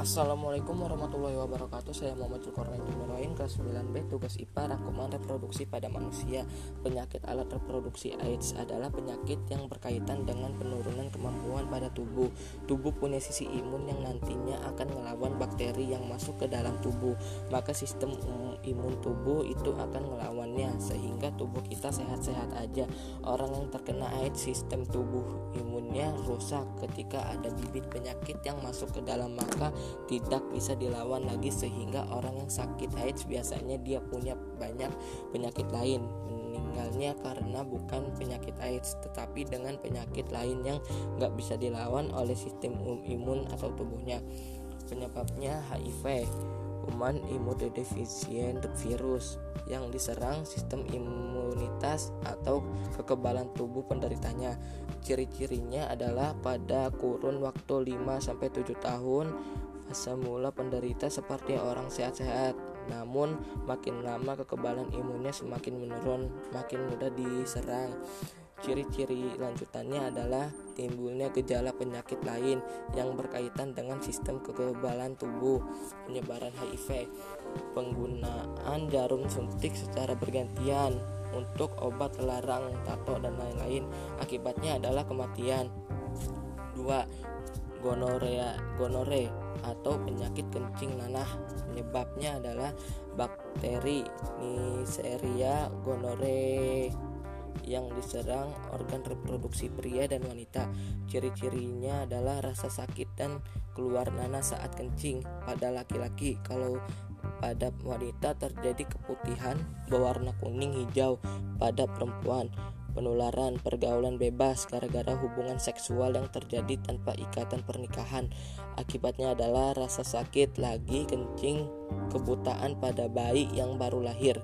Assalamualaikum warahmatullahi wabarakatuh. Saya Muhammad Zulkarnain Jumiroin Kelas 9B Tugas IPA Rangkuman Reproduksi pada Manusia. Penyakit alat reproduksi AIDS adalah penyakit yang berkaitan dengan penurunan kemampuan pada tubuh. Tubuh punya sisi imun yang nantinya akan melawan bakteri yang masuk ke dalam tubuh. Maka sistem imun tubuh itu akan melawannya Sehingga tubuh kita sehat-sehat aja. Orang yang terkena AIDS sistem tubuh imunnya rusak ketika ada bibit penyakit yang masuk ke dalam maka tidak bisa dilawan lagi sehingga orang yang sakit AIDS biasanya dia punya banyak penyakit lain meninggalnya karena bukan penyakit AIDS tetapi dengan penyakit lain yang nggak bisa dilawan oleh sistem imun atau tubuhnya penyebabnya HIV human immunodeficient virus yang diserang sistem imunitas atau kekebalan tubuh penderitanya. Ciri-cirinya adalah pada kurun waktu 5 sampai 7 tahun Semula penderita seperti orang sehat-sehat, namun makin lama kekebalan imunnya semakin menurun, makin mudah diserang. Ciri-ciri lanjutannya adalah timbulnya gejala penyakit lain yang berkaitan dengan sistem kekebalan tubuh, penyebaran HIV, penggunaan jarum suntik secara bergantian untuk obat terlarang, tato dan lain-lain. Akibatnya adalah kematian. 2. Gonorea gonore atau penyakit kencing nanah. Penyebabnya adalah bakteri Neisseria gonorrhoeae yang diserang organ reproduksi pria dan wanita. Ciri-cirinya adalah rasa sakit dan keluar nanah saat kencing pada laki-laki. Kalau pada wanita terjadi keputihan berwarna kuning hijau pada perempuan penularan pergaulan bebas gara-gara hubungan seksual yang terjadi tanpa ikatan pernikahan. Akibatnya adalah rasa sakit lagi kencing kebutaan pada bayi yang baru lahir.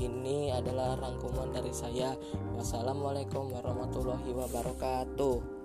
Ini adalah rangkuman dari saya. Wassalamualaikum warahmatullahi wabarakatuh.